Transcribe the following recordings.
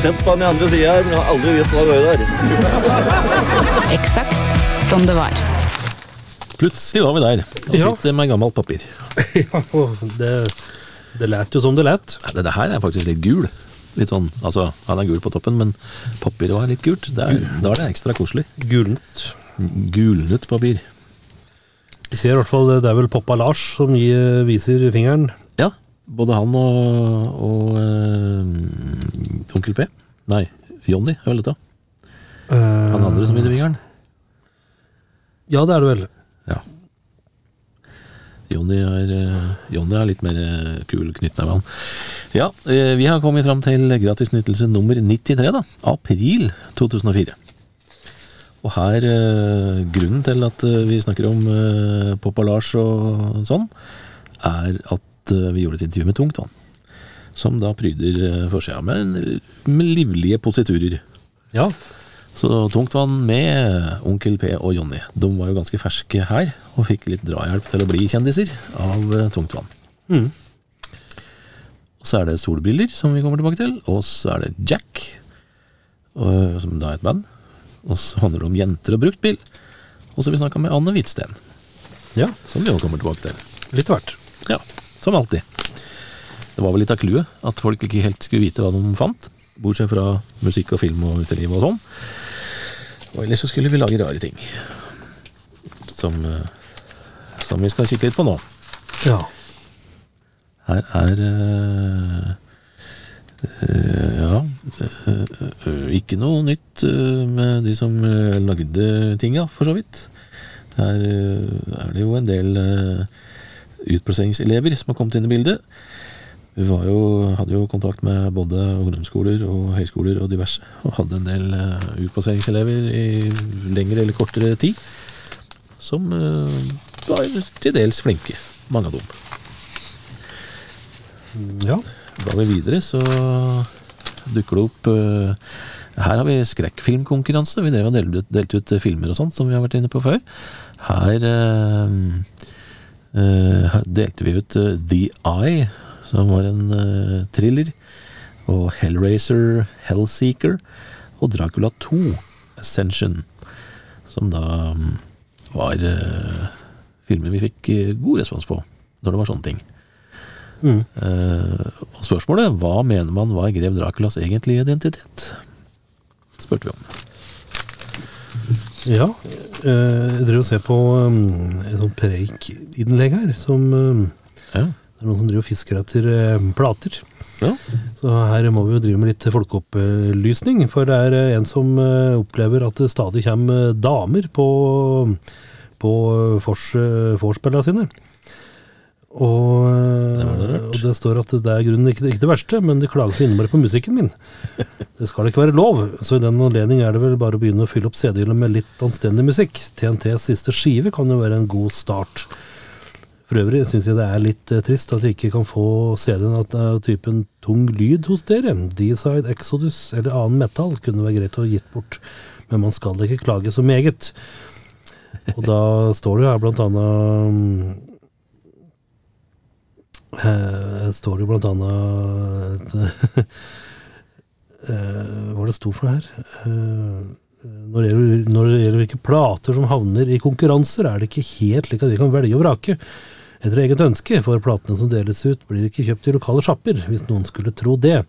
Sett på den andre sida her, men jeg har aldri visst hva det var der. Eksakt som det var. Plutselig var vi der og Ja. sitter med gammelt papir. Ja, det, det lät jo som det lät. Ja, Det, det her er faktisk litt gul. Litt sånn, altså Han er gul på toppen, men papiret var litt gult. Da er, er det ekstra koselig. Gulnet. Gulnet papir. Vi ser i hvert fall, det er vel Poppa Lars som gir, viser fingeren. Ja, både han og, og eh, onkel P. Nei, Jonny er vel dette. Han andre som heter Vingeren. Ja, det er det vel. Ja. Jonny er, eh, Jonny er litt mer eh, kul knyttneve, han. Ja, eh, vi har kommet fram til gratisnyttelse nummer 93, da. April 2004. Og her, eh, grunnen til at eh, vi snakker om eh, Poppa Lars og sånn, er at eh, vi gjorde et intervju med Tungtvann. Som da pryder eh, forsida med, med livlige positurer. Ja. Så Tungtvann med Onkel P og Jonny. De var jo ganske ferske her, og fikk litt drahjelp til å bli kjendiser av Tungt Tungtvann. Mm. Og så er det Solbriller, som vi kommer tilbake til. Og så er det Jack, som da er et band. Og så handler det om jenter og bruktbil. Og så har vi snakka med Anne Hvitsten, ja, som vi også kommer tilbake til. litt hvert. Ja, som alltid. Det var vel litt av clouet, at folk ikke helt skulle vite hva de fant. Bortsett fra musikk og film og uteliv og sånn. Og ellers så skulle vi lage rare ting. Som, eh, som vi skal kikke litt på nå. Ja. Her er uh, uh, Ja uh, Ikke noe nytt med de som lagde tinga, for så vidt. Her er det jo en del eh, utplasseringselever som har kommet inn i bildet. Vi var jo, hadde jo kontakt med både ungdomsskoler og høyskoler og diverse, og hadde en del eh, utplasseringselever i lengre eller kortere tid, som eh, var til dels flinke, mange av dem. ja. Da vi videre, så dukker det opp eh, Her har vi skrekkfilmkonkurranse. Vi drev og delte ut, delte ut filmer og sånt, som vi har vært inne på før. Her her delte vi ut eh, The Eye, som var en eh, thriller. Og Hellraiser Hellseeker. Og Dracula 2 Ascension. Som da mm, var eh, filmer vi fikk eh, god respons på når det var sånne ting. Mm. Uh, og spørsmålet hva mener man var grev Draculas egentlige identitet? Spurte vi om. Ja. eh, Jeg driver og ser på um, et sånt preikinnlegg her, som um, Ja. Det er noen som driver og fisker etter eh, plater. Ja. Så her må vi jo drive med litt folkeopplysning, for det er eh, en som eh, opplever at det stadig kommer eh, damer på, på vors, eh, sine. Og, Det det og det står at det er grunnen ikke, ikke det verste, men de klager så innmari på musikken min. Det skal ikke være lov, så i den anledning er det vel bare å begynne å fylle opp CD-hylla med litt anstendig musikk. TNTs siste skive kan jo være en god start. For øvrig syns jeg det er litt eh, trist at jeg ikke kan få CD-en av av typen tung lyd hos dere. D-side, Exodus eller annen metal kunne være greit å gitt bort, men man skal ikke klage så meget. Og da står det her blant annet eh, står det blant annet Hva Hva det sto for noe her? Eh, når det, gjelder, når det gjelder hvilke plater som havner i konkurranser, er det ikke helt slik at vi kan velge og vrake etter eget ønske, for platene som deles ut blir ikke kjøpt i lokale sjapper, hvis noen skulle tro det.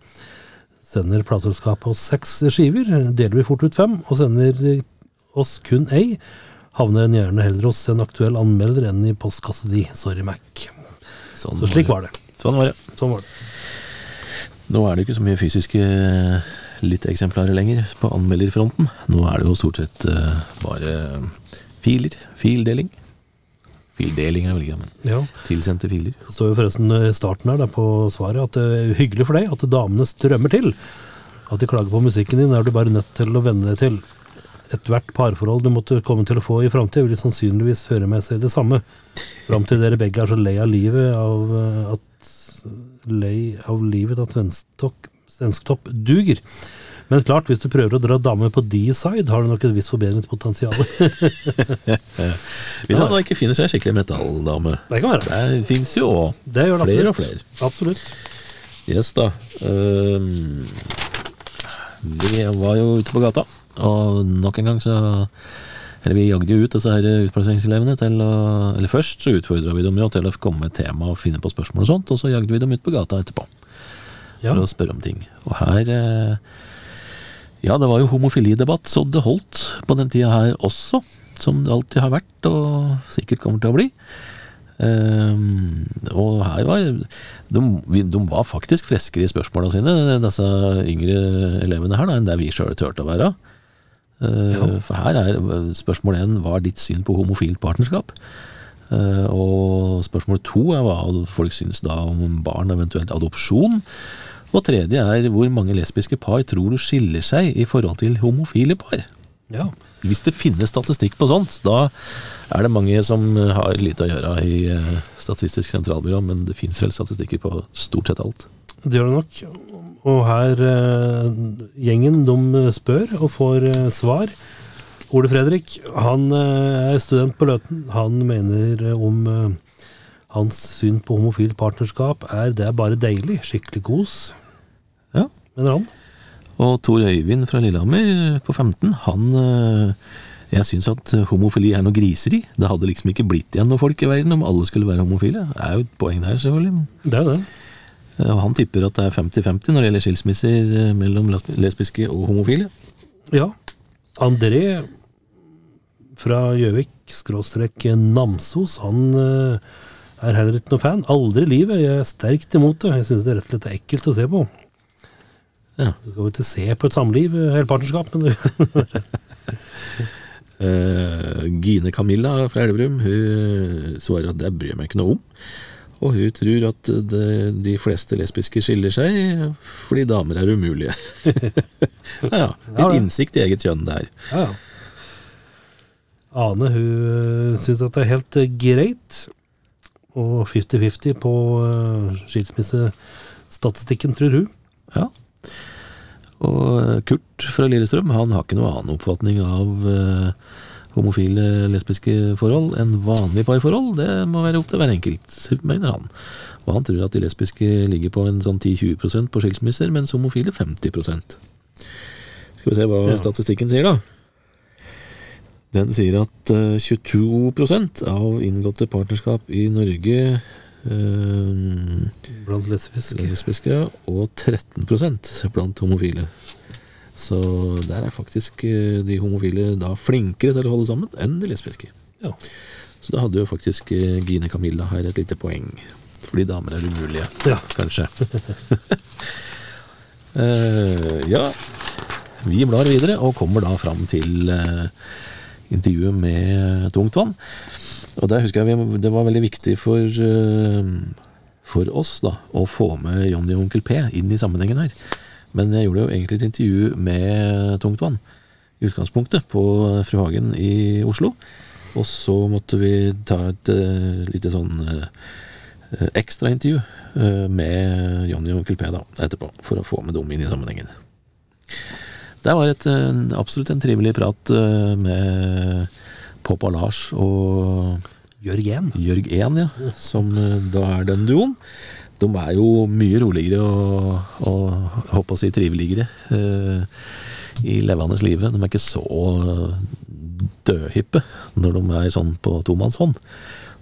Sender plateselskapet oss seks skiver, deler vi fort ut fem, og sender oss kun ei, havner en gjerne heller hos en aktuell anmelder enn i postkassa di. Sorry, Mac. Sånn Så slik var det. Sånn var det. Sånn var det. Nå er det ikke så mye fysiske lytteeksemplarer lenger på anmelderfronten. Nå er det jo stort sett eh, bare filer. Fildeling. Fildeling er vel ikke, men Ja. tilsendte filer. Det står jo forresten i starten her da, på svaret at det er hyggelig for deg at damene strømmer til. At de klager på musikken din, er du bare nødt til å venne deg til. Ethvert parforhold du måtte komme til å få i framtida, vil sannsynligvis føre med seg det samme. Fram til dere begge er så lei av livet av eh, at lei av livet at svensktopp, duger. Men klart, hvis du prøver å dra damer på de side, har du nok et visst forbedringspotensial. Hvis han da ikke finner seg en skikkelig metalldame. det kan være. Det fins jo òg. Flere og flere. Absolutt. Yes, da. Ehm, vi var jo ute på gata, og nok en gang så Eller vi jagde jo ut disse her utplasseringselevene til å Eller først så utfordra vi dem jo til å komme med tema og finne på spørsmål og sånt, og så jagde vi dem ut på gata etterpå Ja. for å spørre om ting. Og her eh, Ja, det var jo homofilidebatt så det holdt på den tida her også, som det alltid har vært, og sikkert kommer til å bli. Ehm, og her var de, de var faktisk freskere i spørsmåla sine, disse yngre elevene her, da, enn det vi sjøl turte å være. Uh, Ja. For her er spørsmål én hva er ditt syn på homofilt partnerskap? Uh, og spørsmål to er hva folk syns da om barn, eventuelt adopsjon. Og tredje er hvor mange lesbiske par tror du skiller seg i forhold til homofile par? Ja. Hvis det finnes statistikk på sånt, da er det mange som har lite å gjøre i eh, Statistisk sentralbyrå, men det fins vel statistikker på stort sett alt. Det gjør det nok. Og her eh, gjengen de spør og får eh, svar. Ole Fredrik han er student på Løten. Han mener om hans syn på homofilt partnerskap er det er bare deilig. Skikkelig kos, Ja. mener han. Og Tor Øyvind fra Lillehammer på 15, han eh, Jeg syns at homofili er noe griseri. Det hadde liksom ikke blitt igjen noe folk i verden om alle skulle være homofile. Det er jo et poeng der, selvfølgelig. Det er det. Eh, Og han tipper at det er 50-50 når det gjelder skilsmisser eh, mellom lesbiske og homofile. Ja. André fra Gjøvik, skråstrek Namsos, han eh, er heller ikke noe fan. Aldri i livet. Jeg er sterkt imot det. Jeg synes det er rett og slett ekkelt å se på. Ja. Du skal jo ikke se på et samliv, eh, hele partnerskap, men uh, Gine Camilla fra Elverum hun svarer at det bryr jeg meg ikke noe om. Og hun tror at det, de fleste lesbiske skiller seg fordi damer er umulige. ja, ja, Litt innsikt i eget kjønn der. ja. ja. Ane hun syns at det er helt eh, greit. Og 50-50 på eh, skilsmissestatistikken, tror hun. Ja. Og Kurt fra Lillestrøm han har ikke noe annen oppfatning av eh, homofile lesbiske forhold enn vanlige parforhold. Det må være opp til hver enkelt, mener han. Og han tror at de lesbiske ligger på en sånn 10-20% på skilsmisser, mens homofile 50% Skal vi se hva Ja. statistikken sier, da. Den sier at eh, 22 av inngåtte partnerskap i Norge eh, Blant lesbiske. lesbiske og 13 blant homofile. Så der er faktisk eh, de homofile da flinkere til å holde sammen enn de lesbiske. Ja. Så da hadde jo faktisk eh, Gine Camilla her et lite poeng. Fordi damer er umulige, Ja. kanskje. uh, ja, vi blar videre og kommer da fram til uh, intervjuet med Tungtvann. Og der husker jeg vi, det var veldig viktig for, eh, for oss da, å få med Johnny og Onkel P inn i sammenhengen her. Men jeg gjorde jo egentlig et intervju med Tungtvann i utgangspunktet på Fru Hagen i Oslo. Og så måtte vi ta et uh, lite sånn uh, ekstraintervju uh, med Johnny og Onkel P da, etterpå, for å få med dem inn i sammenhengen. Det var et, en, absolutt en trivelig prat uh, med Poppa Lars og Jørgen. Jørg 1, ja, som uh, da er den duoen. De er jo mye roligere og, og jeg håper å si triveligere uh, i levende livet. De er ikke så dødhyppe når de er sånn på tomannshånd.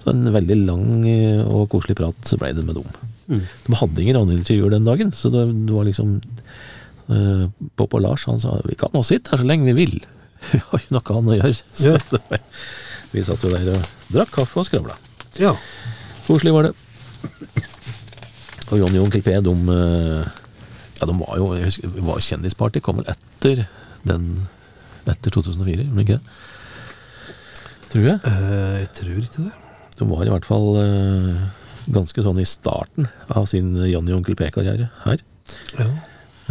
Så en veldig lang eh, og koselig prat ble det med dem. Mm. De hadde ingen andre intervjuer den dagen, så det, det var liksom uh, Pop og Lars han sa vi kan også sitte her så lenge vi vil. Vi har jo noe annet å gjøre. Så Ja. det var, vi satt jo der og drakk kaffe og skravla. Ja. Koselig var det. Og Johnny og Onkel P, de, eh, ja, de var jo husker, var Kjendisparty kom vel etter den Etter 2004, gjorde de ikke det? Tror jeg. Uh, jeg tror ikke det. De var i hvert fall uh, ganske sånn i starten av sin Johnny og Onkel P-karriere her. Ja.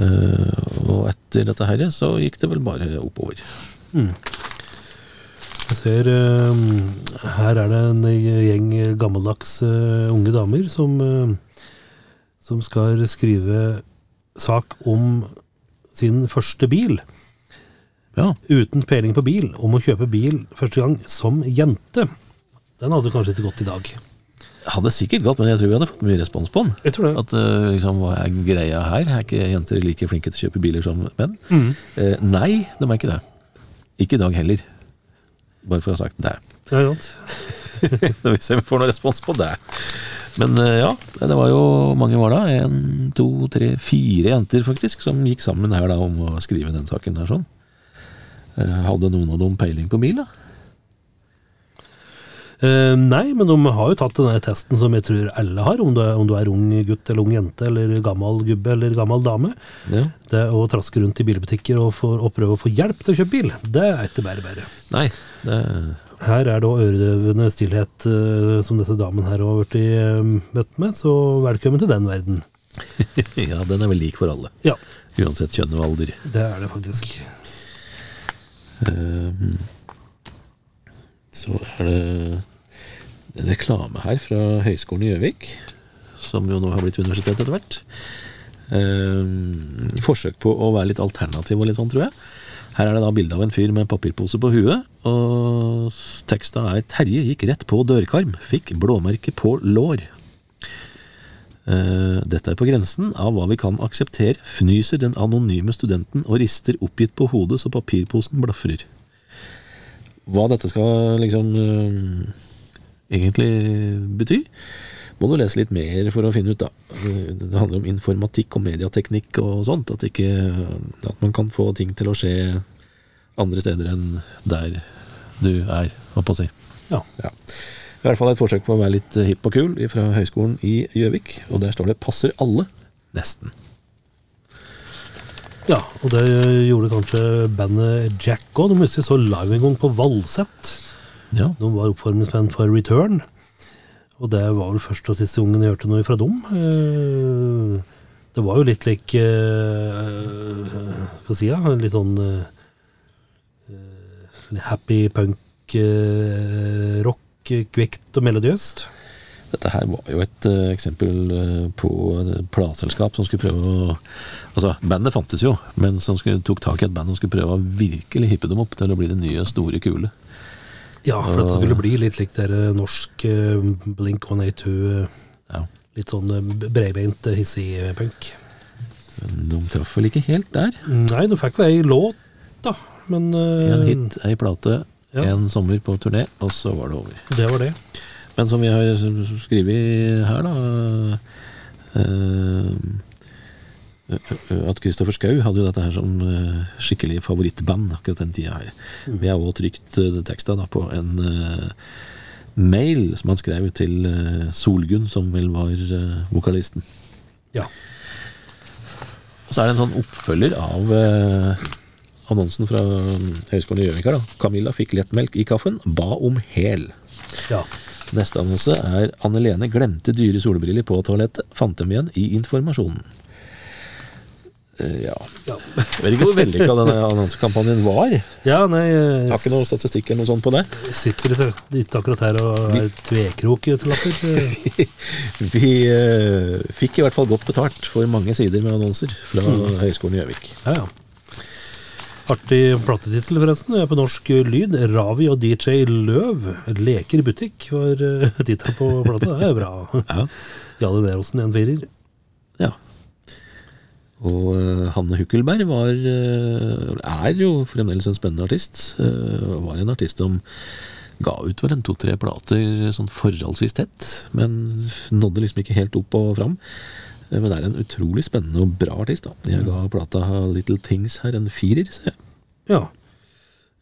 Uh, og etter dette her så gikk det vel bare oppover. Jeg ser eh, her er det en gjeng gammeldags eh, unge damer som, eh, som skal skrive sak om sin første bil. Ja. Uten peiling på bil, om å kjøpe bil første gang som jente. Den hadde kanskje ikke gått i dag. Hadde sikkert gått, men jeg tror vi hadde fått mye respons på den. Jeg tror det. At liksom, Hva er greia her? Er ikke jenter like flinke til å kjøpe biler som menn? Mm. Eh, nei, de er ikke det. Ikke i dag heller. Bare for å ha sagt det. Ja, ja. Når vi ser om vi får noen respons på det. Men eh, ja, det var jo mange var da. En, to, tre, fire jenter faktisk som gikk sammen her da om å skrive den saken der sånn. Eh, Hadde noen av dem peiling på bil, da? Eh, nei, men de har jo tatt den testen som jeg tror alle har, om du er, om du er ung gutt eller ung jente, eller gammel gubbe eller gammel dame. Ja. Det å traske rundt i bilbutikker og, for, og prøve å få hjelp til å kjøpe bil, det er ikke bare bare. Nei, det Her er da øredøvende stillhet uh, som disse damene her har blitt uh, møtt med, så velkommen til den verden. Ja, den er vel lik for alle. Ja, Uansett kjønn og alder. det er det faktisk. Ehm, så er det reklame her fra Høgskolen i Gjøvik, som jo nå har blitt universitet etter hvert. Eh, forsøk på å være litt alternativ og litt sånn, tror jeg. Her er det da bilde av en fyr med en papirpose på huet, og teksta er 'Terje gikk rett på dørkarm, fikk blåmerke på lår'. Eh, Dette er på grensen av hva vi kan akseptere, fnyser den anonyme studenten og rister oppgitt på hodet så papirposen blafrer. Hva dette skal liksom eh, egentlig bety, må du lese litt mer for å finne ut, da. Det handler om informatikk og mediateknikk og sånt, at, ikke, at man kan få ting til å skje andre steder enn der du er, holdt på å si. Ja. Ja. I hvert fall et forsøk på å være litt hipp og kul fra Høgskolen i Gjøvik. Og der står det 'passer alle'. Nesten. ja, og det gjorde kanskje bandet Jack òg. De husker jeg så live en gang på Valsett. Ja. De var oppformingsband for Return. Og det var vel første og siste gangen jeg hørte noe fra dem. Eh, Det var jo litt lik eh, Skal jeg si ja, litt sånn eh, happy punk rock, eh, kvikt og melodiøst. Dette her var jo et uh, eksempel på et plateselskap som skulle prøve å Altså, bandet fantes jo, men som skulle, tok tak i et band som skulle prøve å virkelig hippe dem opp til å bli det nye, store, kule. Ja, for at det skulle bli litt lik der eh, norsk eh, Blink 182 eh, Ja. Litt sånn breibeint, hissig punk. De traff vel ikke helt der. Nei, de fikk vel ei låt, da. Men En hit, ei plate, Ja. en sommer på turné, og så var det over. det var det. Men som vi har skrevet her, da eh, At Kristoffer Schou hadde jo dette her som eh, skikkelig favorittband akkurat den tida her. Vi har også trykt eh, teksta da på en eh, mail som han skrev til Solgunn, som vel var vokalisten. Ja. Og så er det en sånn oppfølger av annonsen fra Høgskolen i Gjøvika. Camilla fikk lettmelk i kaffen, ba om hel. ja. Neste annonse er Anne Lene glemte dyre solbriller på toalettet. Fant dem igjen i informasjonen. Eh, ja Ja. Jeg vet ikke hvor vellykka denne annonsekampanjen var. Ja, nei, har ikke noe statistikk eller noe sånt på det. sitter litt akkurat her og er tvekrok til lapper. Vi eh, fikk i hvert fall godt betalt for mange sider med annonser fra Høgskolen i Gjøvik. Ja, ja. Artig platetittel, forresten. Jeg er på norsk lyd. Ravi og DJ Løv leker i butikk, var uh, tittelen på plata. Det er bra. Ja. Jarle Nerosen, en firer. Og eh, Hanne Hukkelberg var eh, er jo fremdeles en spennende artist. Eh, var en artist som ga ut vel en to-tre plater sånn forholdsvis tett, men nådde liksom ikke helt opp og fram. Men det er en utrolig spennende og bra artist. da Jeg ga plata Little Things her en firer. ser jeg. Ja.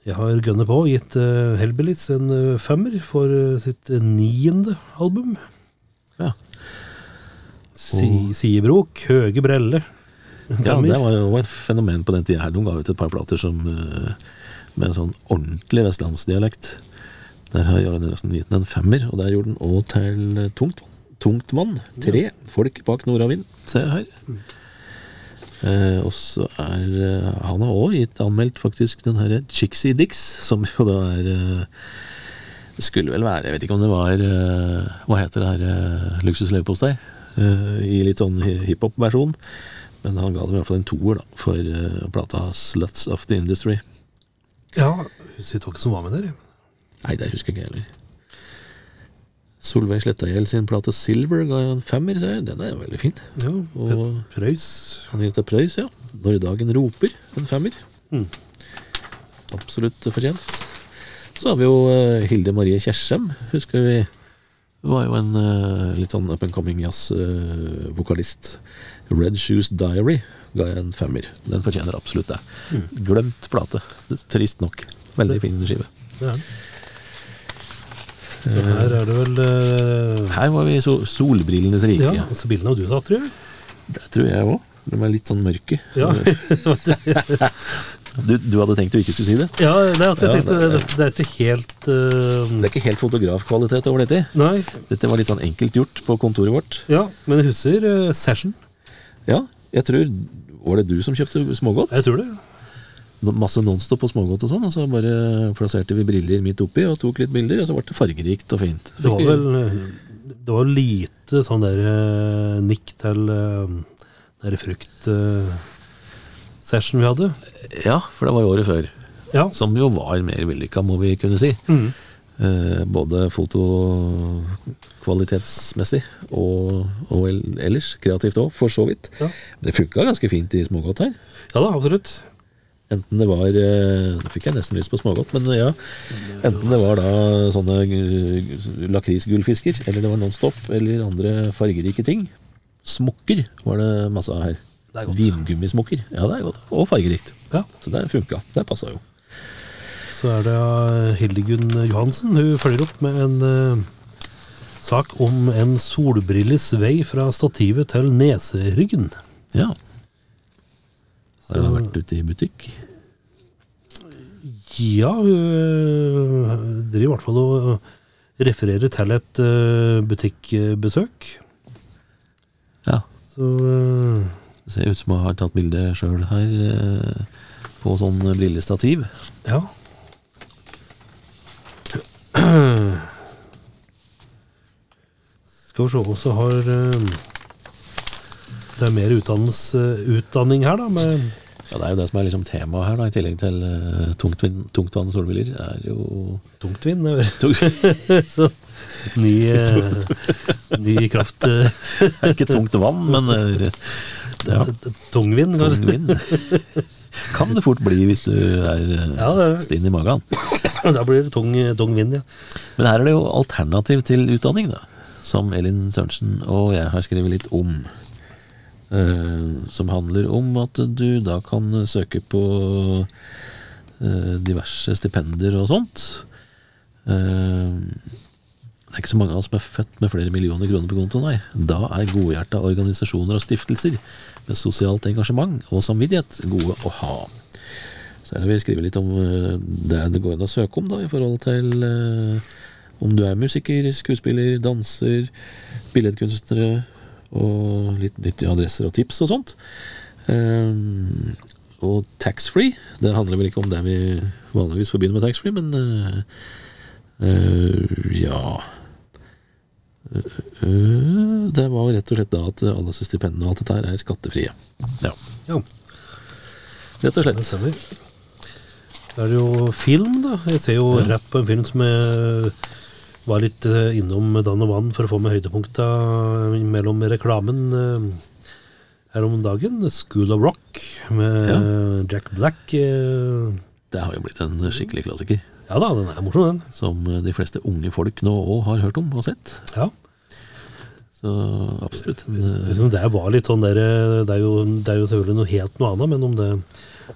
Jeg har gønnet på og gitt uh, Hellbillies en femmer for sitt niende album. Ja. Si, sidebrok, Høge Brelle. Ja, det var jo et fenomen på den tida her. De ga ut et par plater som eh, med en sånn ordentlig vestlandsdialekt. Der har Jarle Nelson gitt den en femmer, og der gjorde den òg til tungt, Tungtvann. Tre folk bak nordavind, ser jeg her. Eh, og så er eh, Han har òg gitt anmeldt faktisk den herre Chixie Dix, som jo da er eh, Det skulle vel være Jeg vet ikke om det var eh, Hva heter det her eh, Luksusleverpostei? Eh, I litt sånn hiphop-versjon. Men han ga dem i hvert fall en toer, da, for eh, plata Sluts of the Industry. Ja, husker ikke som var med der. Nei, det husker jeg ikke heller. Solveig Slettagjeld sin plate Silver ga jeg en femmer, så jeg. Den er veldig fin. Ja, Og Preus. til Prøys, ja. Når dagen roper, en femmer. Mm. Absolutt fortjent. Så har vi jo eh, Hilde Marie Kjersem, husker vi. Var jo en eh, litt sånn up and coming jazz-vokalist. Red Shoes Diary ga jeg en femmer. Den fortjener absolutt det. Glemt plate. Trist nok. Veldig fin skive. Det er. Så her er det vel uh... Her var vi i so solbrillenes rike. Ja, altså bildene har du tatt, tror jeg. Det tror jeg òg. De er litt sånn mørke. Ja, Du, du hadde tenkt du ikke skulle si det? ja det, er, altså, jeg Ja, tenkte, det- det, det er ikke helt uh... Det er ikke helt fotografkvalitet over dette. Nei. Dette var litt sånn enkelt gjort på kontoret vårt. Ja, men jeg husker uh, Session. Ja, jeg tror Var det du som kjøpte smågodt? Jeg tror det. Masse Nonstop og smågodt og sånn, og så bare plasserte vi briller midt oppi og tok litt bilder, og så ble det fargerikt og fint. Det var vel eh, Det var lite sånn der eh, nikk til uh, den frukt-session vi hadde. Ja, for det var jo året før. Ja. Som jo var mer vellykka, må vi kunne si. Mhm. Eh, både fotokvalitetsmessig og, og ellers. Kreativt òg, for så vidt. Ja. Det funka ganske fint i smågodt her. ja da, absolutt. Enten det var eh, Nå fikk jeg nesten lyst på smågodt, men ja. Enten det var da sånne eh, lakrisgullfisker, eller det var Nonstop, eller andre fargerike ting. Smokker var det masse av her. Er. Vingummismokker. Ja, det er godt. Og fargerikt. Ja. Så det funka. Det passa jo. Så er det Hildegunn Johansen. Hun følger opp med en uh, sak om en solbrilles vei fra stativet til neseryggen. Ja. Har hun vært ute i butikk? Ja, hun eh, driver i hvert fall og refererer til et eh, butikkbesøk. Ja. Så Det ser ut som hun har tatt bilde sjøl her, på sånn brillestativ. ja. Skal vi se, så har eh, Det er mer eh, utdanning her, da. Med, Ja, Det er jo det som er liksom temaet her, da, i tillegg til uh, tungtvann, tungtvann og solbriller. er jo tungtvinn. det hører ny, uh, ny kraft eh, Det er ikke tungt vann, men eh, ja, Tungvinn, tung kanskje. vind. Kan det fort bli hvis du er uh, Ja, stinn i magen. Da blir det tung, tung vind, ja. Men her er det jo alternativ til utdanning, da. Som Elin Sørensen og jeg har skrevet litt om. Uh, som handler om at du da kan søke på uh, diverse stipender og sånt. Uh, det er ikke så mange av oss som er født med flere millioner kroner på konto, nei. Da er godhjerta organisasjoner og stiftelser med sosialt engasjement og samvittighet gode å ha. Så her har vi skrevet litt om eh, det det går an å søke om da, i forhold til eh, om du er musiker, skuespiller, danser, billedkunstnere og litt nyttige adresser og tips og sånt. Um, og taxfree, det handler vel ikke om det vi vanligvis forbinder med taxfree, men eh, eh, ja Det var rett og slett da at alle disse stipendene og alt dette her er skattefrie. Ja, ja. rett og Det slett. Stemmer. Er det jo film, da. Jeg ser jo rett på en film som jeg var litt eh, innom Dan og Vann for å få med høydepunkta mellom reklamen eh, her om dagen. School of Rock med Jack Black. eh. Det har jo blitt en skikkelig klassiker. Ja da, den er morsom, den. Som de fleste unge folk nå òg har hørt om og sett. Ja. Så absolutt. en, eh, Liksom det var litt sånn der, det, er jo, det er jo selvfølgelig noe helt noe annet, men om det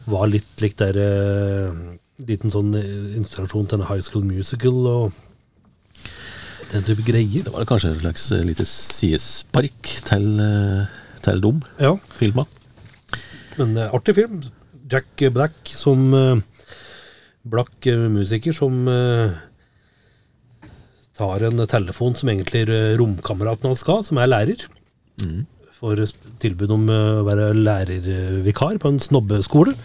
var litt likt der eh, Liten sånn eh, inspirasjon til en high school musical og den type greier. Det var kanskje en slags eh, lite sidespark til, eh, til dem, Ja, filma. men eh, artig film. Jack Black som eh, eh, musiker som eh, tar en telefon som egentlig eh, romkameraten hans skal, som er lærer. får tilbud om eh, å være lærervikar på en snobbeskole.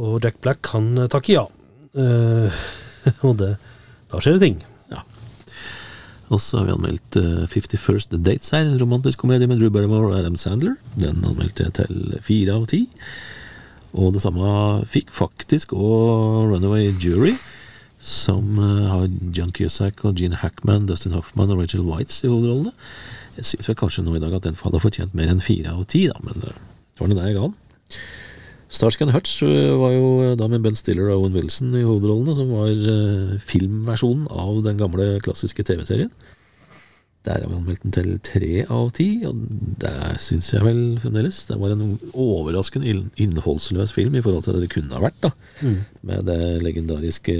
Og Jack Black han takke takker ja. Eh, og det, da skjer det ting. Og så har vi anmeldt eh, 51st Dates her, romantisk komedie med Drew Barrymore og Adam Sandler. Den anmeldte jeg til fire av ti. Og det samme fikk faktisk og Runaway Jury, som eh, har John Cusack og Gene Hackman, Dustin Hoffman og Rachel Whites i hovedrollene. Jeg syns vel kanskje nå i dag at den hadde fortjent mer enn fire av ti, da, men eh, det var nå det jeg ga den. Starsky and Hutch eh, var jo da med Ben Stiller og Owen Wilson i hovedrollene, som var filmversjonen av den gamle klassiske TV-serien. Der har vi anmeldt den til tre av ti, og det syns jeg vel fremdeles. Det var en overraskende innholdsløs film i forhold til det det kunne ha vært, da. Med det legendariske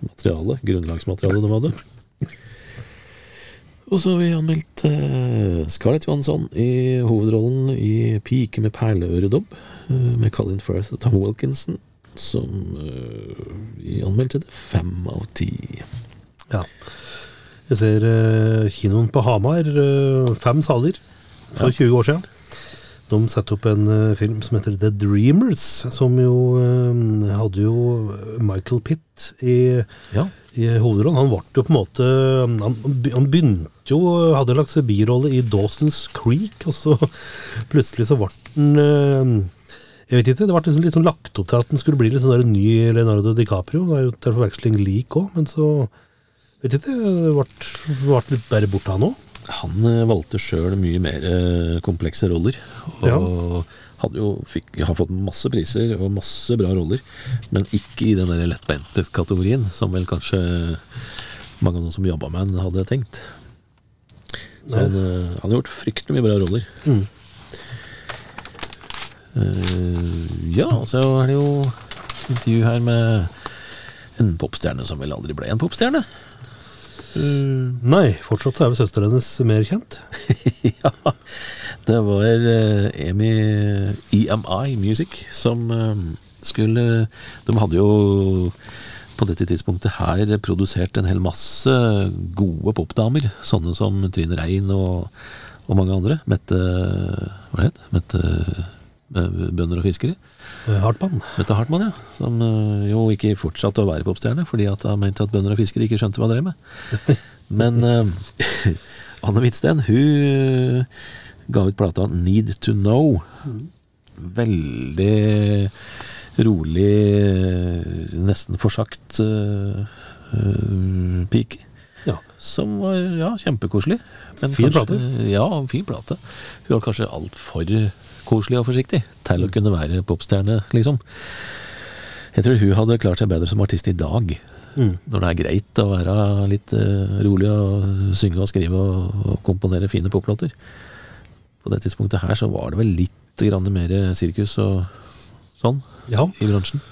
materialet, grunnlagsmaterialet de hadde. Og så har vi anmeldt uh, Scarlett Johansson i hovedrollen i Pike med perleøredobb, uh, med Colin Firth og Tom Wilkinson, som uh, vi anmeldte til fem av ti. Ja. Jeg ser uh, kinoen på Hamar, uh, fem saler, for 20 år siden. De satte opp en uh, film som heter The Dreamers, som jo hadde jo Michael Pitt i, Ja. i hovedrollen. Han ble jo på en måte Han, han begynte jo, hadde lagt seg birolle i Dawson's Creek, og så plutselig så ble han jeg vet ikke, Det ble liksom litt sånn lagt opp til at den skulle bli litt sånn der ny Leonardo DiCaprio. Det er jo til forveksling lik òg, men så vet ikke, det ble, ble litt bare borte han òg. Han eh, valgte sjøl mye mer eh, komplekse roller. Og Ja. jo fikk, har fått masse priser og masse bra roller, men ikke i den der lettbeinte kategorien, som vel kanskje mange av de som jobba med han, hadde tenkt. Så han, eh, han har gjort fryktelig mye bra roller. Mm. Uh, ja, og så er det jo intervju her med en popstjerne som vel aldri ble en popstjerne. Nei, fortsatt er vel søstera hennes mer kjent. ja, det var uh, EMI, EMI Music som uh, skulle De hadde jo på dette tidspunktet her produsert en hel masse gode popdamer. Sånne som Trine Rein og, og mange andre. Mette Hva het det? Mette eh, Bønder og fiskere. Eh, Hartmann. Mette Hartmann, ja. Som eh, jo ikke fortsatte å være popstjerne, fordi at han mente at bønder og fiskere ikke skjønte hva han drev med. Men uh, Anne Hvitsten, hun eh, ga ut plata Need to Know. Veldig rolig, eh, nesten forsagt uh, pike. Ja. Som var ja, kjempekoselig. Men Fin kanskje- Ja, fin plate. Hun var kanskje altfor koselig og forsiktig til å kunne være popstjerne, liksom. Jeg tror hun hadde klart seg bedre som artist i dag. Mm. Når det er greit å være litt eh, rolig og synge og skrive og, og komponere fine poplåter. På det tidspunktet her så var det vel litt grann mer sirkus og sånn ja. i bransjen.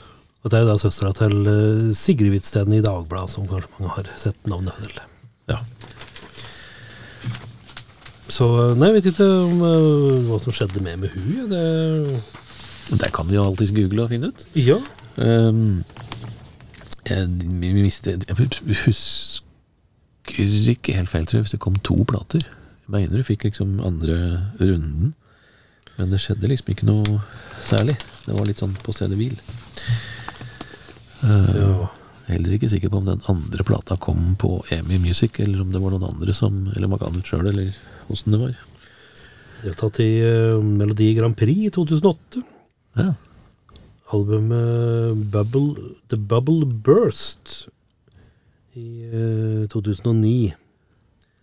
Og det er jo da søstera til eh, Sigrid Hvitsten i Dagbladet, som kanskje mange har sett navnet til. Ja. Så nei, jeg vet ikke om, uh, hva som skjedde med med hun. Det, Det kan du jo alltids google og finne ut. ja, Um, jeg, vi mistet, jeg husker ikke helt feil, tror jeg, hvis det kom to plater. Jeg mener du fikk liksom andre runden. Men det skjedde liksom ikke noe særlig. Det var litt sånn på stedet hvil. Uh, ja. Heller ikke sikker på om den andre plata kom på EMI Music, eller om det var noen andre som Eller man ga ut sjøl, eller åssen det var. Deltatt i uh, Melodi Grand Prix i 2008. Ja. Albumet Bubble, The Bubble Burst i uh, 2009.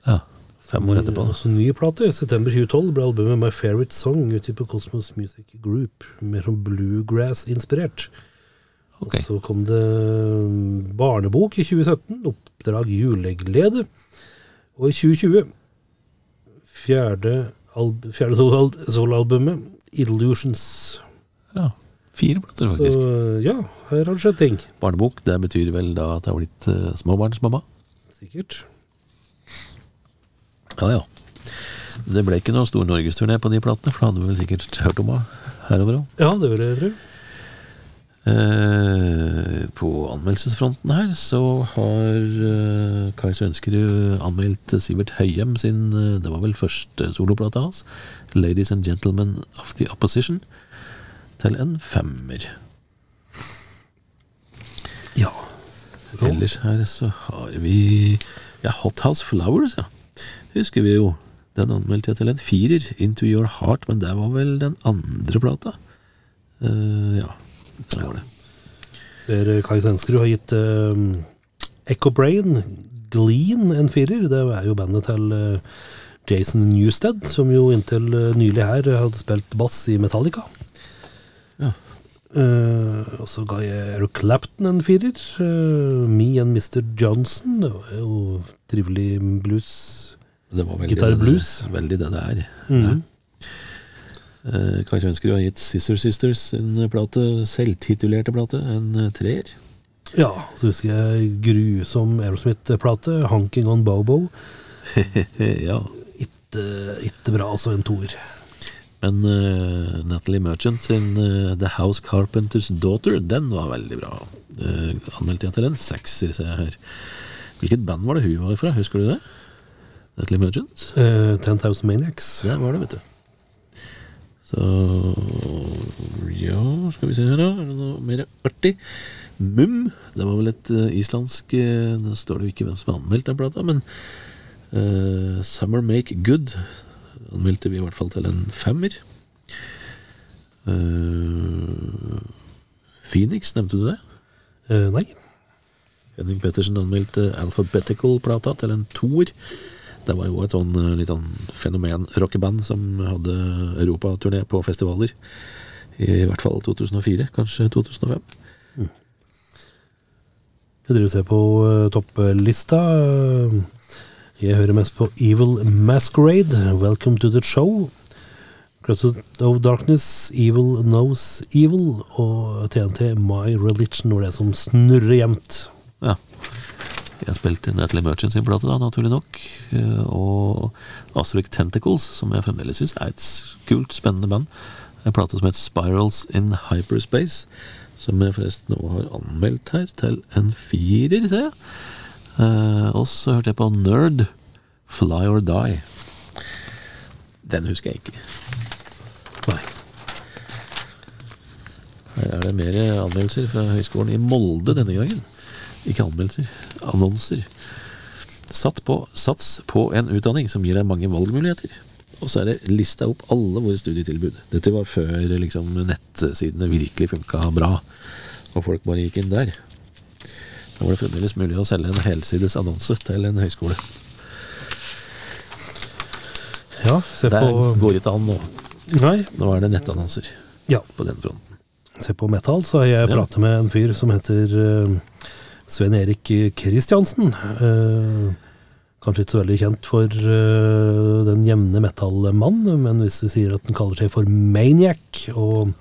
ja. Fem år etterpå. Også ny plate. I september 2012 ble albumet My Favorite Song utgitt på Cosmos Music Group. Mer som bluegrass-inspirert. Okay. Og så kom det barnebok i 2017, Oppdrag juleglede. Og i 2020 fjerde, alb fjerde soloalbumet, Illusions. Ja. Fire plater, Så faktisk. ja, her har det skjedd ting. Barnebok, det betyr vel da at jeg har blitt uh, småbarnsmamma? Sikkert. Ja, ja. Det ble ikke noen stor norgesturné på de platene, for da hadde vi vel sikkert hørt om henne her og der òg. Ja, det vil jeg tro. Eh, på anmeldelsesfronten her så har eh, Kai Svenskerud anmeldt Sivert Høyem sin eh, Det var vel første soloplate hans. 'Ladies and Gentlemen of the Opposition', til en femmer. Ja. Ellers her så har vi Ja, Hot House Flowers, ja. Husker vi jo. Den anmeldte jeg til en firer. Into Your Heart, men det var vel den andre plata. Uh, ja, det var det. Ser Kai Svenskerud har gitt uh, Echo Brain Glean en firer. Det er jo bandet til uh, Jason Newsted, som jo inntil uh, nylig her hadde spilt bass i Metallica. Ja. Eh, og så ga jeg Eric Clapton en firer. Uh, Me and Mr. Johnson. Det var jo trivelig blues. Det var veldig Guitar det, blues. Veldig det det er. Mhm. Eh, Kai Svenskerud har gitt Sister Sisters en plate, selvtitulerte plate, en eh, treer. Ja, så husker jeg grusom Aerosmith-plate, 'Honking on Bobo'. ja. Ikke, ikke bra, altså en toer. Men uh, Natalie Merchant sin uh, The House Carpenter's Daughter, den var veldig bra. Uh, anmeldte jeg til en sekser, ser jeg her. Hvilket band var det hun var fra, husker du det? Natalie Merchant? Uh, 10,000 Maniacs. Det var det, vet du. Så Ja, skal vi se her, da. Er det noe mer artig? Mum. Det var vel et uh, islandsk uh, Nå står det jo ikke hvem som har anmeldt den plata, men uh, Summer Make Good anmeldte vi i hvert fall til en femmer. Phoenix, nevnte du det? Nei. Henning Pettersen anmeldte Alphabetical-plata til en toer. Det var jo et sånn eh, litt sånn fenomen-rockeband som hadde europaturné på festivaler. I hvert fall 2004, kanskje 2005. Jeg driver og ser på eh, topplista. Eh, Jeg hører mest på Evil Masquerade, Welcome to the Show. Crescent of Darkness, Evil Knows Evil, og TNT My Religion var det som snurrer jevnt. Jeg spilte Natalie Merchant sin plate, da, naturlig nok. eh, Og Astric Tentacles, som jeg fremdeles syns er et kult, spennende band. En plate som heter Spirals in Hyperspace. Som jeg forresten nå har anmeldt her til en firer, ser jeg. Eh, og så hørte jeg på Nerd, Fly or Die. Den husker jeg ikke. Nei. Her er det mer anmeldelser fra Høgskolen i Molde denne gangen. Ikke anmeldelser, annonser. Satt på, sats på en utdanning som gir deg mange valgmuligheter. Og så er det lista opp alle våre studietilbud. Dette var før liksom, nettsidene virkelig funka bra, og folk bare gikk inn der. Da var det fremdeles mulig å selge en helsides annonse til en høyskole. Ja, se Det på går ikke an nå. Nei, Nå er det nettannonser ja. på den fronten. Se på metal, så har jeg Ja. pratet med en fyr som heter uh, Sven Erik Kristiansen. Eh, kanskje ikke så veldig kjent for eh, den jevne metallmann, men hvis vi sier at han kaller seg for Maniac, og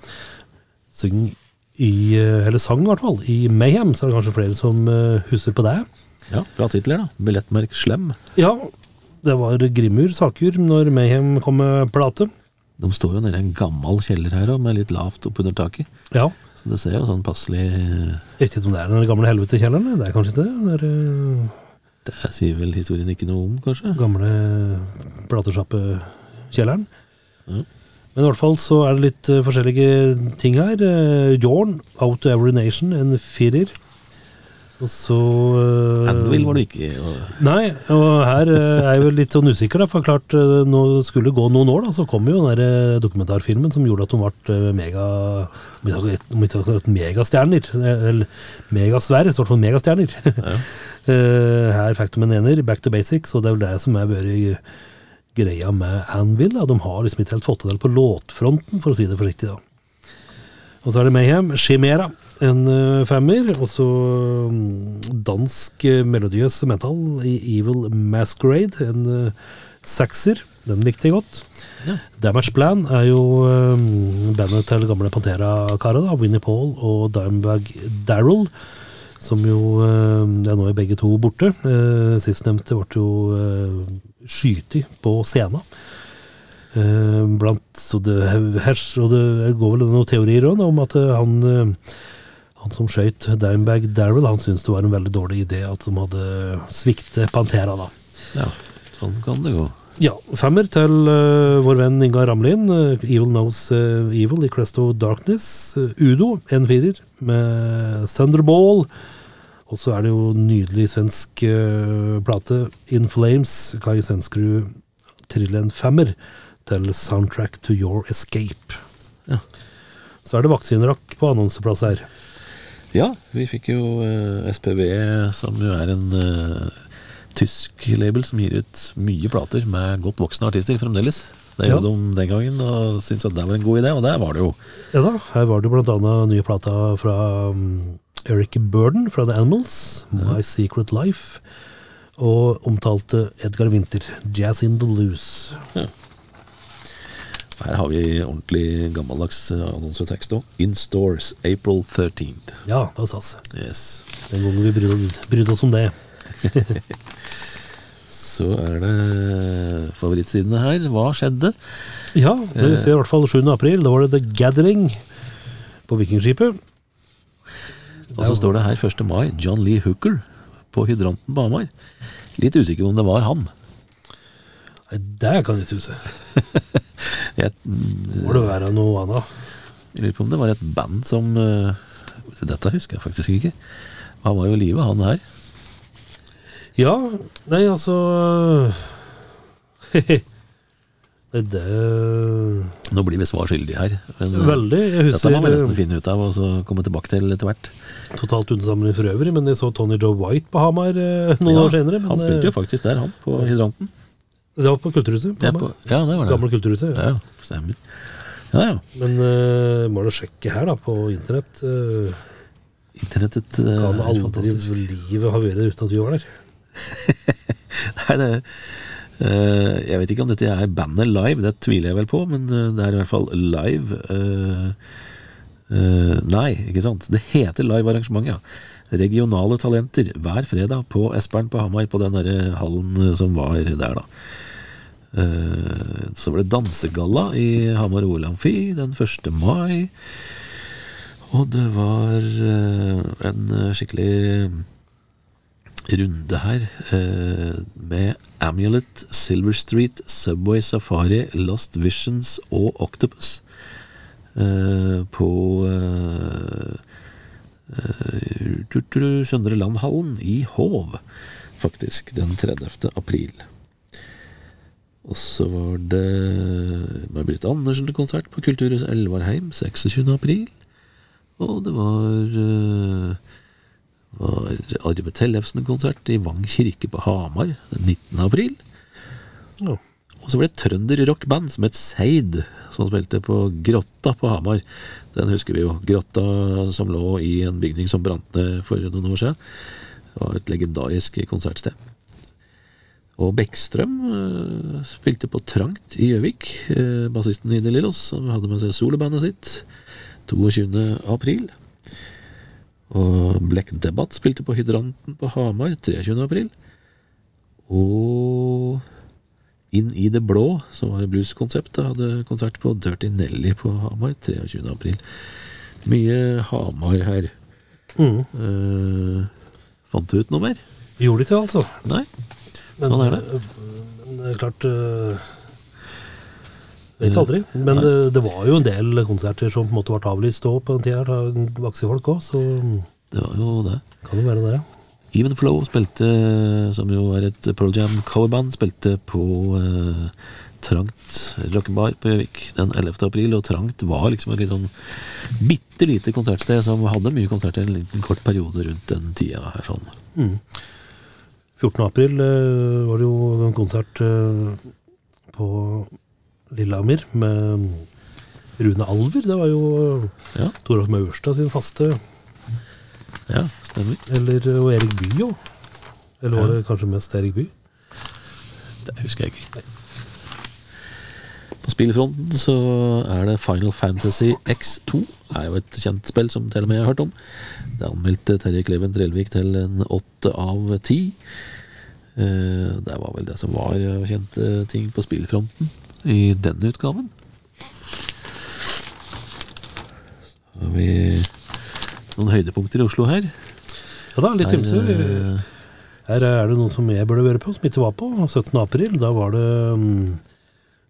syng i, eh, eller sang i hvert fall, i Mayhem, så er det kanskje flere som husker på det. Ja, bra titler, da. Billettmerk Slem. Ja, det var Grimur Sakur når Mayhem kom med plate. De står jo nede i en gammel kjeller her òg, med litt lavt oppunder taket. Ja, Så det ser jo sånn passelig jeg vet ikke om det er den gamle helvetekjelleren, det er kanskje ikke det. Det er eh, Det sier vel historien ikke noe om, kanskje? gamle platesjappekjelleren. Ja. Men i hvert fall så er det litt eh, forskjellige ting her. Uh, Jorn, Out to Every Nation, en firer. Og så uh, Anvil var du ikke. Og, Nei, og her eh, er jeg vel litt sånn usikker, da, for klart eh, nå skulle det gå noen år, da, så kom jo den der dokumentarfilmen som gjorde at hun ble mega megastjerner, eller megasverre i hvert fall megastjerner. Eh, her fikk de en ener, back to basics, og det er vel det som er vært greia med Anvil. Da. De har liksom ikke helt fått til det på låtfronten, for å si det forsiktig. da. Og så er det Mayhem, Chimera, en eh, femmer. Og så mm, dansk eh, melodiøs metal i Evil Masquerade, en eh, sekser. Den likte jeg godt. Ja. Damage Plan er jo bandet til gamle Pantera-karet, Winnie Paul og Dimebag Daryl. Som jo er nå er begge to borte. Sistnevnte ble jo skutt på scenen. Blant så det, her, og det går vel noen teorier om at han Han som skøyt Dimebag Daryl, han syntes det var en veldig dårlig idé at de hadde sviktet Pantera, da. Ja, sånn kan det gå. Ja, femmer til uh, vår venn Ingar Ramlin. Uh, Evil Knows uh, Evil i Crest of Darkness. Udo, en firer, med Thunderball. Og så er det jo nydelig svensk plate. In Flames, Kai Svenskerud triller en femmer til Soundtrack to Your Escape. Ja. Så er det vaksinerakk på annonseplass her. Ja, vi fikk jo eh, SPV, som jo er en eh, tysk label som gir ut mye plater med godt voksne artister fremdeles. Det Ja. gjorde de den gangen, og syntes at det var en god idé, og der var det jo. Ja da, her var det blant annet nye plata fra um, Eric Burden fra The Animals, My Secret Life, og omtalte Edgar Winter, Jazz in the Blues. Her har vi ordentlig gammeldags eh, annonsetekst òg. In stores April 13th. Ja, det var stas. Yes. Den gangen vi brydde, brydde oss om det. Så er det favorittsidene her. Hva skjedde? Ja, vi ser i hvert fall 7. april, da var det The Gathering på Vikingskipet. Og så står det her 1. mai, John Lee Hooker på hydranten på Hamar. Litt usikker på om det var han. Nei, det kan jeg ikke huske. Jeg, Må det være noe annet? jeg lurer på om det var et band som eh, Dette husker jeg faktisk ikke. Han var jo i live, han her. Ja, nei, altså det Nå blir vi svar skyldige her. Men Veldig. Jeg husker, dette må vi nesten finne ut av og så komme tilbake til etter hvert. totalt unnsamling for øvrig, men jeg så Tony Joe White på Hamar eh, noen Ja, år senere. Men, han spilte jo eh, faktisk der, han, på hydranten. Det var på Kulturhuset. På Ja, på, ja det var det. Gamle Kulturhuset. Ja. Ja, stemmer. Ja, ja. Men uh, må du sjekke her, da, på internett. Uh, Internettet uh, kan aldri livet ha vært uten at vi var der. Nei, det uh, Jeg vet ikke om dette er bandet live, det tviler jeg vel på, men det er i hvert fall live. nei, ikke sant. Det heter live arrangement, ja. Regionale talenter hver fredag på Espern på Hamar, på den derre hallen som var der, da. Eh, så var det dansegalla i Hamar OL Amfi den 1. mai. Og det var eh, en skikkelig runde her eh, med Amulet, Silver Street, Subway Safari, Lost Visions og Octopus. På Søndre Landhallen i Hov, faktisk, den 30. april. Og så var det May-Britt Andersen-konsert på Kulturhuset Elvarheim 26. april. Og det var eh, var Arve Tellefsen-konsert i Vang kirke på Hamar den 19. april. Ja. Og så var det et trønderrockband som het Seid, som spilte på Grotta på Hamar. Den husker vi jo. Grotta som lå i en bygning som brant ned for noen år siden. Det var et legendarisk konsertsted. Og Bekkstrøm eh, spilte på Trangt i Gjøvik. Eh, bassisten i De Lillos, som hadde med seg solobandet sitt 22. april. Og Black Debate spilte på Hydranten på Hamar 23. april. Og Inn i det blå, som var blueskonseptet, hadde konsert på Dirty Nelly på Hamar 23. april. Mye Hamar her. Mm. Uh, fant du ut noe mer? Gjorde det ikke, altså. Nei? Men, Sånn er det. øh, Men det er klart øh, Vet aldri. Men det, det var jo en del konserter som på en måte ble avlyst òg på den tida av vaksefolk òg, så Det var jo det. kan jo være det. Even Flow spilte, som jo er et Pearl Jam coverband, spilte på eh, Trangt rockebar på Gjøvik den 11. april. Og Trangt var liksom et litt sånn bitte lite konsertsted som hadde mye konserter en liten kort periode rundt den tida her. sånn. Mm. 14. april øh, var det jo en konsert øh, på Lillehammer med Rune Alver. Det var jo Ja, Toralf Maurstad sin faste ja stemmer. Eller og Erik Bye òg. Eller var det kanskje mest Erik Bye? Det husker jeg ikke. På spillfronten så er det Final Fantasy X2. Det er jo et kjent spill som til og med jeg har hørt om. Det anmeldte Terje Kleven Trellvik til en åtte av ti. Eh, Det var vel det som var kjente ting på spillfronten i denne utgaven. Så har vi noen høydepunkter i Oslo her. Ja da, litt ymse. eh, Her er det noen som jeg burde være på, som ikke var på. 17. april, da var det um,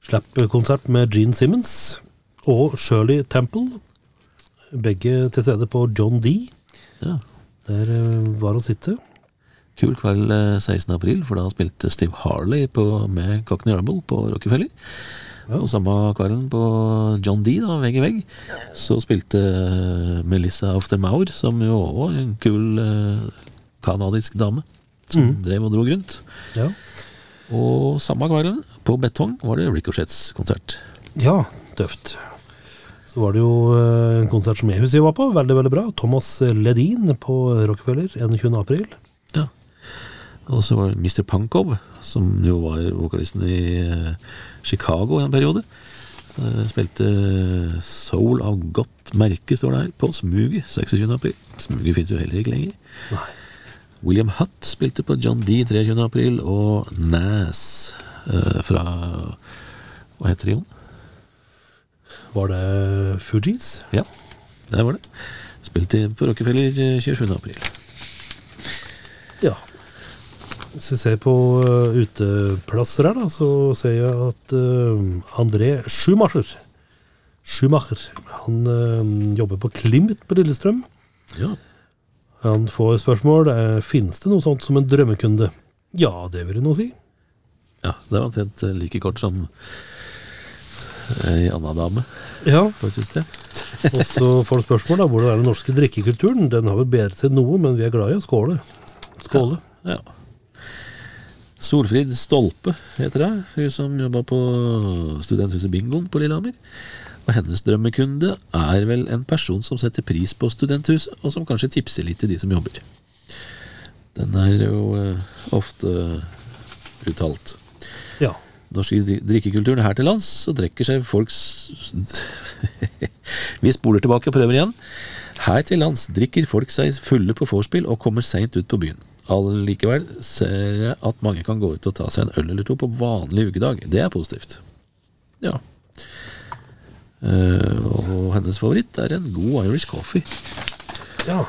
slap-konsert med Gene Simmons og Shirley Temple. Begge til stede på John D. ja. Der eh, var å sitte. Kul kveld eh, 16. april, for da spilte Steve Harley på, med Cockney Rumble på Rockefeller. Ja. Og samme kvelden på John D, da, vegg i vegg, så spilte eh, Melissa Aftermour, som jo også var en kul eh, kanadisk dame, som mm. drev og dro rundt. Ja. Og samme kvelden, på Betong, var det Ricochets konsert. ja, tøft. Så var det jo eh, en konsert som jeg husker jeg var på, veldig, veldig bra. Thomas Ledin på Rockefeller 21. april. Og så var det Mr. Punkov, som jo var vokalisten i Chicago Chicago en periode. Eh, Spilte Soul av godt merke, står det her, på Smuget 26. april. Smuget fins jo heller ikke lenger. Nei. William Hutt spilte på John D 23. april, og Nas eh, fra Hva heter de, Jon? Var det Fugees? Ja, det var det. Spilte på Rockefeller eh, 27. april. Ja. Hvis vi ser på eh, uteplasser her, da, så ser jeg at uh, André Schumacher Schumacher, han uh, jobber på Klimt på Lillestrøm. Ja. Han får spørsmål Finnes det noe sånt som en drømmekunde. Ja, det vil jeg nå si. ja, det var omtrent eh, like kort som ei anna dame Ja, faktisk det. Og så får du spørsmål da, hvordan er den norske drikkekulturen. Den har vel bedret seg noe, men vi er glad i å skåle. Skåle. Ja. Solfrid Stolpe heter det. Hun som jobba på studenthuset Bingoen på Lillehammer. Og hennes drømmekunde er vel en person som setter pris på studenthuset, og som kanskje tipser litt til de som jobber. Den er jo eh, ofte uttalt. Ja. Norske dri- drikkekulturen her til lands, så drikker seg folk Vi spoler tilbake og prøver igjen. Her til lands drikker folk seg fulle på vorspiel og kommer seint ut på byen. Allikevel ser jeg at mange kan gå ut og ta seg en øl eller to på vanlig ukedag. Det er positivt. Ja. Eh, og hennes favoritt er en god Irish coffee. ja.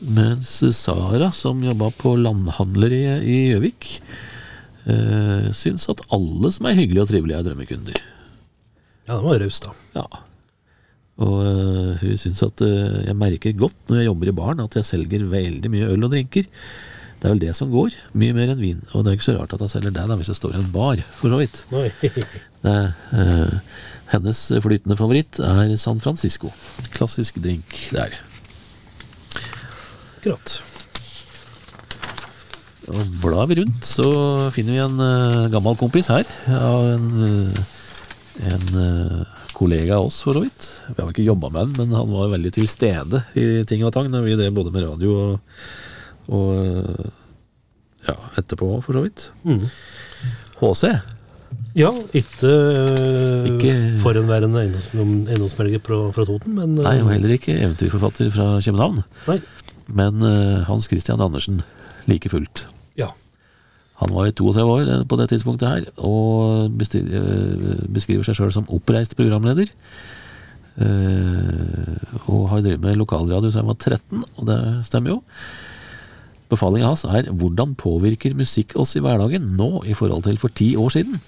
Mens Sara, som jobba på landhandleriet i Gjøvik, eh, syns at alle som er hyggelige og trivelige, er drømmekunder. Ja, den var raus, da. Ja. Og øh, hun syns at øh, jeg merker godt når jeg jobber i baren, at jeg selger veldig mye øl og drinker. Det er vel det som går, mye mer enn vin. Og det er ikke så rart at jeg selger det da, hvis jeg står i en bar, for så vidt. Det, øh, hennes flytende favoritt er San Francisco. Klassisk drink der. Akkurat. Og blar vi rundt, så finner vi en uh, gammel kompis her. Av en, øh, en øh, kollega av oss, for så vidt. Vi har vel ikke jobba med han, men han var veldig til stede i ting og tang når vi drev både med radio og, og ja, etterpå, for så vidt. Mm. HC. Ja, ikke, Ikke- forhenværende eiendoms- eiendomsmelger fra, fra Toten, men eh, Nei, og heller ikke eventyrforfatter fra København. Nei. Men uh, Hans Christian Andersen, like fullt. Han var i 32 år eh, på det tidspunktet her, og eh, beskriver seg sjøl som oppreist programleder. Eh, og har drevet med lokalradio siden han var 13, og det stemmer jo. Befalinga hans er 'Hvordan påvirker musikk oss i hverdagen nå i forhold til for ti år siden'?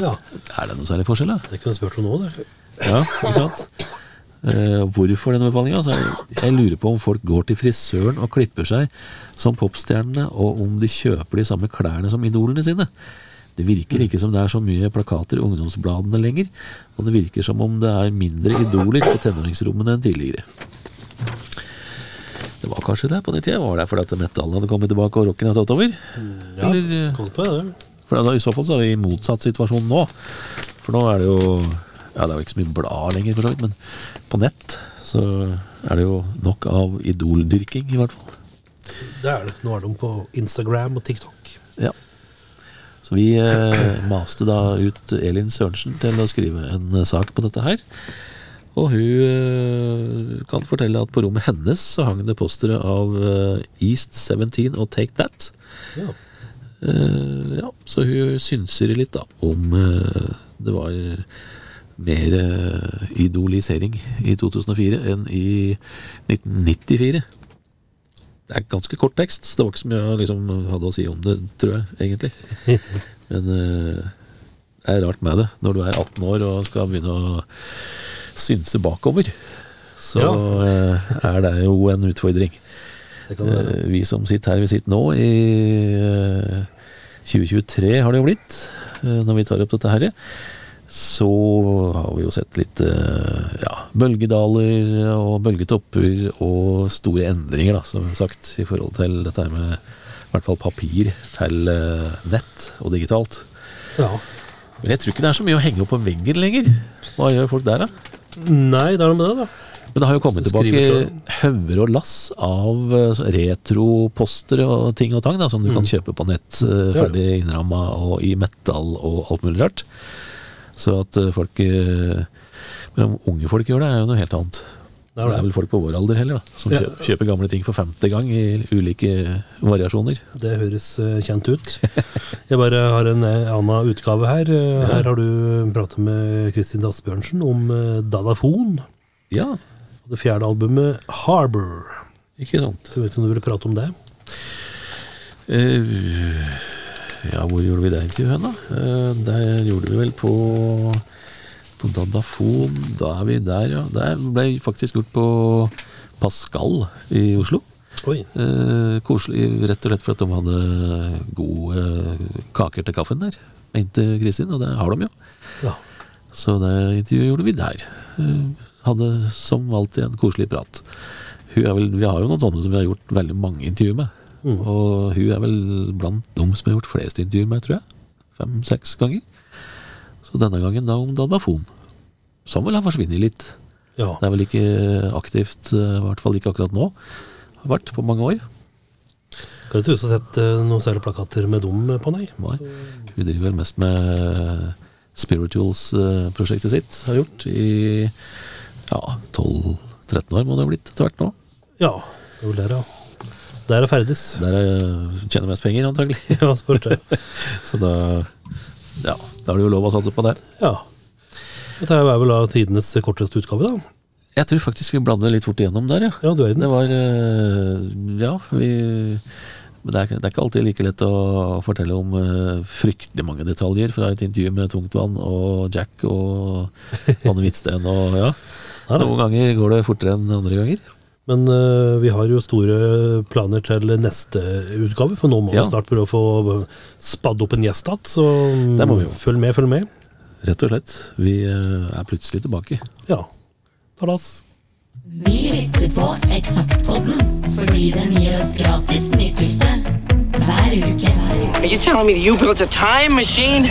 ja. Er det noe særlig forskjell, da? Det kunne jeg spurt om nå, det. Ja, ikke sant? Eh, hvorfor denne befalinga? Altså, jeg, lurer på om folk går til frisøren og klipper seg som popstjernene, og om de kjøper de samme klærne som idolene sine. Det virker ikke som det er så mye plakater i ungdomsbladene lenger, og det virker som om det er mindre idoler på tenåringsrommene enn tidligere. Det var kanskje det på den tida? Var det fordi at metallen hadde kommet tilbake og rocken hadde tatt over? Ja, Eller, kom på det. for da, I så fall så er vi i motsatt situasjon nå. For nå er det jo Ja, det er jo ikke så mye blad lenger, for så vidt, men på nett så er det jo nok av idoldyrking, i hvert fall. Det er det. Nå er de på Instagram og TikTok. Ja. Så vi eh, maste da ut Elin Sørensen til å skrive en eh, sak på dette her. Og hun eh, kan fortelle at på rommet hennes så hang det postere av eh, East 17 og Take That. Ja. Eh, ja, så hun synser litt da om eh, det var mer eh, idolisering i 2004 enn i 1994. Det er ganske kort tekst. Det var ikke så mye jeg liksom hadde å si om det, tror jeg, egentlig. Men eh, det er rart med det. Når du er 18 år og skal begynne å synse bakover, så ja. er det jo en utfordring. Eh, Vi som sitter her vi sitter nå, i eh, 2023 har det jo blitt, eh, når vi tar opp dette her, så har vi jo sett litt eh, ja, bølgedaler og bølgetopper og store endringer, da, som sagt, i forhold til dette her med i hvert fall papir til eh, nett og digitalt. Ja. Men jeg tror ikke det er så mye å henge opp på veggen lenger. Hva gjør folk der, da? Nei, det er noe med det, da. Men det har jo kommet tilbake hauger og lass av eh, retropostere og ting og tang da, som du kan kjøpe på nett, Mm. Ferdig innramma og i metall og alt mulig rart. Så at eh, folk eh, Men om unge folk gjør det, er jo noe helt annet. Det Det er er vel folk på vår alder heller, da, som Ja. kjøper, kjøper gamle ting for femte gang i ulike variasjoner. Det høres eh, kjent ut. Jeg bare har en annen utgave her. Her har du pratet med Kristin Asbjørnsen om Dadafon. Ja, Det fjerde albumet 'Harbour'. ikke sant. Så vet ikke om du vil prate om det? Eh, ja, hvor gjorde vi det intervjuet hen, da? Det der gjorde vi vel på På Dadafon. Da er vi der, ja. Det ble faktisk gjort på Pascal i Oslo. Oi. Eh, koselig, rett og slett for at de hadde gode kaker til kaffen der. Mente Kristin, og det har de jo. Ja. Så det intervjuet gjorde vi der. Eh, Hadde som alltid en koselig prat. Vel, vi har jo noen sånne som vi har gjort veldig mange intervjuer med. Mm. Og hun er vel blant dem som har gjort flest intervjuer med, tror jeg. Fem-seks ganger. Så denne gangen da om Dadafon. Som vel har forsvunnet litt. ja. Det er vel ikke aktivt, eh, i hvert fall ikke akkurat nå. Har vært på mange år. Kan du ikke huske å ha sett eh, noen særlige plakater med dem på, nei? Nei. Hun driver vel mest med Spirituals-prosjektet sitt. Har gjort i ja, 12-13 år må det ha blitt etter hvert nå. Ja, det er vel der, ja. Der er ferdes. Der er- tjener mest penger, antagelig. Ja, spørs det. Så da ja, da er det jo lov å satse på det. Ja. Dette er vel da tidenes korteste utgave, da. Jeg tror faktisk vi bladde litt fort igjennom der, ja. Ja, du er i Det var eh, Ja, vi det er, det er ikke alltid like lett å fortelle om uh, fryktelig mange detaljer fra et intervju med Tungtvann og Jack og Anne Hvitsten og ja. Noen ganger går det fortere enn andre ganger. Men uh, vi har jo store planer til neste utgave, for nå må Ja. vi snart prøve å få spadd opp en gjest igjen. Så Det må vi jo. følg med, følg med. Rett og slett. Vi uh, er plutselig tilbake. Ja. Talas. Vi lytter på Eksaktpodden fordi den gir oss gratis nytelse hver uke. Hver uke. Are you telling me that you built a time machine?